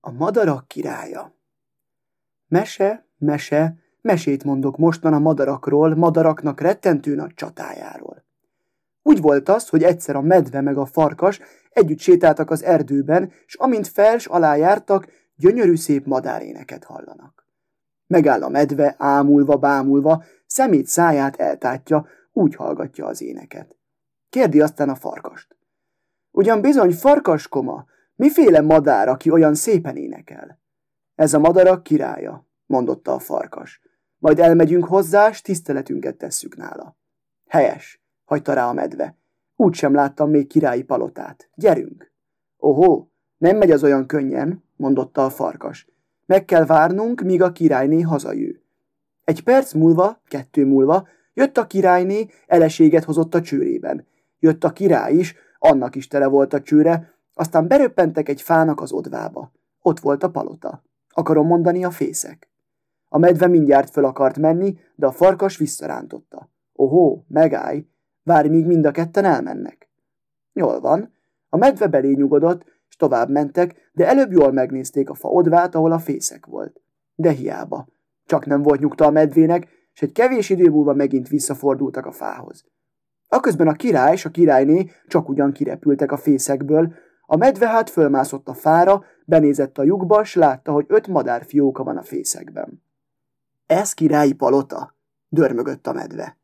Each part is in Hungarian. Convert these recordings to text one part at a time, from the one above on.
A madarak királya Mese, mese, mesét mondok mostan a madarakról, madaraknak rettentő nagy csatájáról. Úgy volt az, hogy egyszer a medve meg a farkas együtt sétáltak az erdőben, és amint fels alá jártak, gyönyörű szép madáréneket hallanak. Megáll a medve, ámulva, bámulva, szemét száját eltátja, úgy hallgatja az éneket. Kérdi aztán a farkast. Ugyan bizony farkaskoma, miféle madár, aki olyan szépen énekel? Ez a madarak királya, mondotta a farkas. Majd elmegyünk hozzá, s tiszteletünket tesszük nála. Helyes, hagyta rá a medve. Úgy sem láttam még királyi palotát. Gyerünk! Ohó, nem megy az olyan könnyen, mondotta a farkas. Meg kell várnunk, míg a királyné hazajő. Egy perc múlva, kettő múlva, jött a királyné, eleséget hozott a csőrében. Jött a király is, annak is tele volt a csőre, aztán beröppentek egy fának az odvába. Ott volt a palota. Akarom mondani a fészek. A medve mindjárt föl akart menni, de a farkas visszarántotta. Ohó, megállj, várj, míg mind a ketten elmennek. Jól van. A medve belé nyugodott, és tovább mentek, de előbb jól megnézték a fa odvát, ahol a fészek volt. De hiába. Csak nem volt nyugta a medvének, és egy kevés idő múlva megint visszafordultak a fához. Aközben a király és a királyné csak ugyan kirepültek a fészekből, a medve hát fölmászott a fára, benézett a lyukba, s látta, hogy öt madárfióka van a fészekben. Ez királyi palota? dörmögött a medve.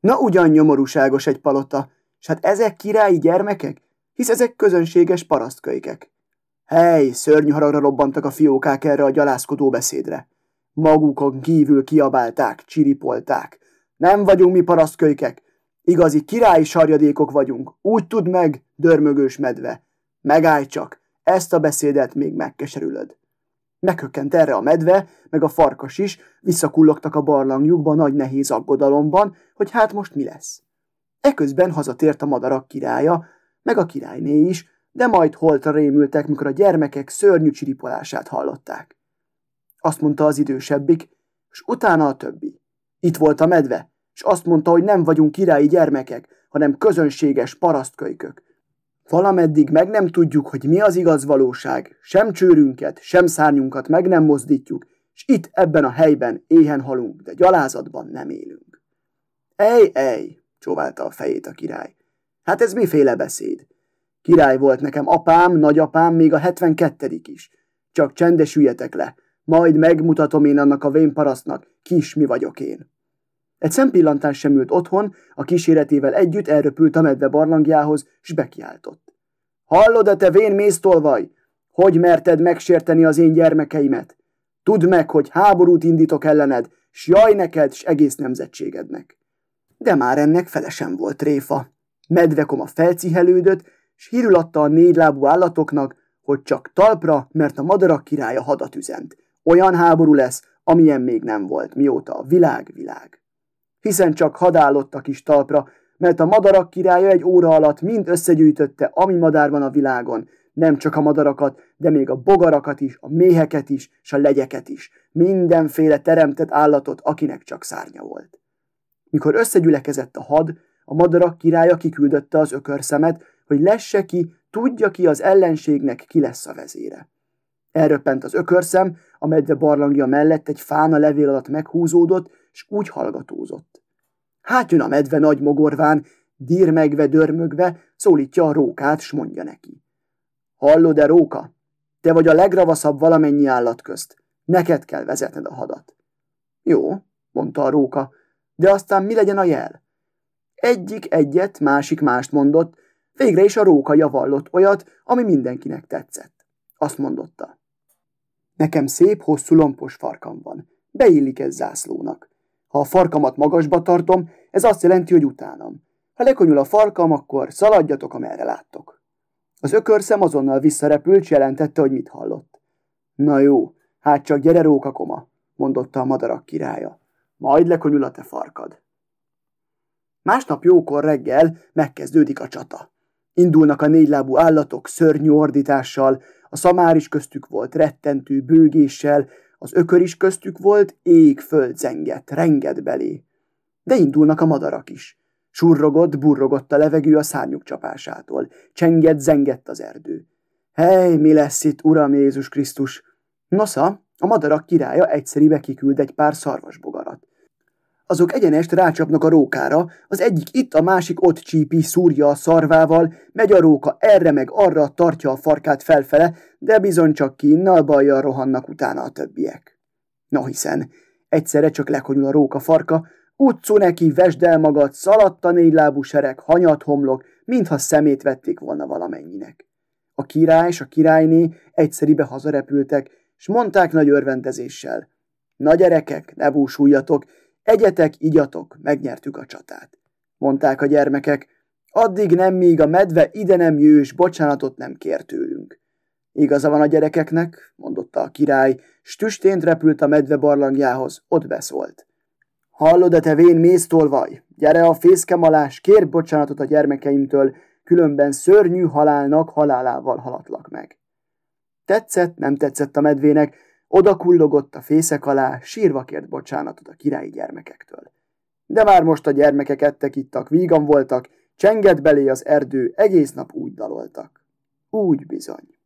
Na ugyan nyomorúságos egy palota, s hát ezek királyi gyermekek, hisz ezek közönséges parasztkölykek. Hely, szörnyű haragra robbantak a fiókák erre a gyalászkodó beszédre. Magukon kívül kiabálták, csiripolták. Nem vagyunk mi parasztkölykek, igazi királyi sarjadékok vagyunk, úgy tud meg, dörmögős medve. Megállj csak, ezt a beszédet még megkeserülöd. Meghökkent erre a medve, meg a farkas is, visszakullogtak a barlangjukba nagy nehéz aggodalomban, hogy hát most mi lesz. Eközben hazatért a madarak királya, meg a királyné is, de majd holtra rémültek, mikor a gyermekek szörnyű csiripolását hallották. Azt mondta az idősebbik, és utána a többi. Itt volt a medve, és azt mondta, hogy nem vagyunk királyi gyermekek, hanem közönséges parasztkölykök. Valameddig meg nem tudjuk, hogy mi az igaz valóság, sem csőrünket, sem szárnyunkat meg nem mozdítjuk, és itt ebben a helyben éhen halunk, de gyalázatban nem élünk. Ej, ej, csóválta a fejét a király. Hát ez miféle beszéd? Király volt nekem apám, nagyapám, még a hetvenkettedik is. Csak csendesüljetek le, majd megmutatom én annak a vénparasztnak, kis mi vagyok én. Egy szempillantás sem ült otthon, a kíséretével együtt elröpült a medve barlangjához, s bekiáltott. Hallod-e te vén méztolvaj? Hogy merted megsérteni az én gyermekeimet? Tudd meg, hogy háborút indítok ellened, s jaj neked, s egész nemzetségednek. De már ennek fele volt tréfa. Medvekoma felcihelődött, s hírül adta a négylábú állatoknak, hogy csak talpra, mert a madarak királya hadat üzent. Olyan háború lesz, amilyen még nem volt, mióta a világ világ hiszen csak hadállottak is talpra, mert a madarak királya egy óra alatt mind összegyűjtötte, ami madár van a világon, nem csak a madarakat, de még a bogarakat is, a méheket is, és a legyeket is, mindenféle teremtett állatot, akinek csak szárnya volt. Mikor összegyülekezett a had, a madarak királya kiküldötte az ökörszemet, hogy lesse ki, tudja ki az ellenségnek ki lesz a vezére. Elröppent az ökörszem, a medve barlangja mellett egy fán a levél alatt meghúzódott, és úgy hallgatózott. Hát jön a medve nagy mogorván, dirmegve, dörmögve, szólítja a rókát, s mondja neki. Hallod-e, róka? Te vagy a legravaszabb valamennyi állat közt. Neked kell vezetned a hadat. Jó, mondta a róka, de aztán mi legyen a jel? Egyik egyet, másik mást mondott, végre is a róka javallott olyat, ami mindenkinek tetszett. Azt mondotta. Nekem szép, hosszú lompos farkam van. Beillik ez zászlónak. Ha a farkamat magasba tartom, ez azt jelenti, hogy utánam. Ha lekonyul a farkam, akkor szaladjatok, amerre láttok. Az ökörszem azonnal visszarepült, és jelentette, hogy mit hallott. Na jó, hát csak gyere rókakoma, mondotta a madarak királya. Majd lekonyul a te farkad. Másnap jókor reggel megkezdődik a csata. Indulnak a négylábú állatok szörnyű ordítással, a szamár is köztük volt rettentő bőgéssel, az ökör is köztük volt, ég föld zengett, renged belé. De indulnak a madarak is. Surrogott, burrogott a levegő a szárnyuk csapásától. Csengett, zengett az erdő. Hely, mi lesz itt, Uram Jézus Krisztus? Nosza, a madarak királya egyszerűbe kiküld egy pár szarvasbogarat. Azok egyenest rácsapnak a rókára, az egyik itt, a másik ott csípi, szúrja a szarvával, megy a róka erre meg arra, tartja a farkát felfele, de bizony csak kinnal bajjal rohannak utána a többiek. No hiszen, egyszerre csak lekonyul a róka farka, utcú neki, vesd el magad, szaladt a négylábú sereg, hanyat homlok, mintha szemét vették volna valamennyinek. A király és a királyné egyszeribe hazarepültek, s mondták nagy örvendezéssel. Na gyerekek, ne búsuljatok, egyetek, igyatok, megnyertük a csatát. Mondták a gyermekek, addig nem, míg a medve ide nem jő, és bocsánatot nem kér tőlünk. Igaza van a gyerekeknek, mondotta a király, s tüstént repült a medve barlangjához, ott beszólt. Hallod-e te vén méztolvaj? Gyere a fészkemalás, kér bocsánatot a gyermekeimtől, különben szörnyű halálnak halálával halatlak meg. Tetszett, nem tetszett a medvének, oda kullogott a fészek alá, sírva kért bocsánatot a királyi gyermekektől. De már most a gyermekek ettek, ittak, vígan voltak, csengett belé az erdő, egész nap úgy daloltak. Úgy bizony.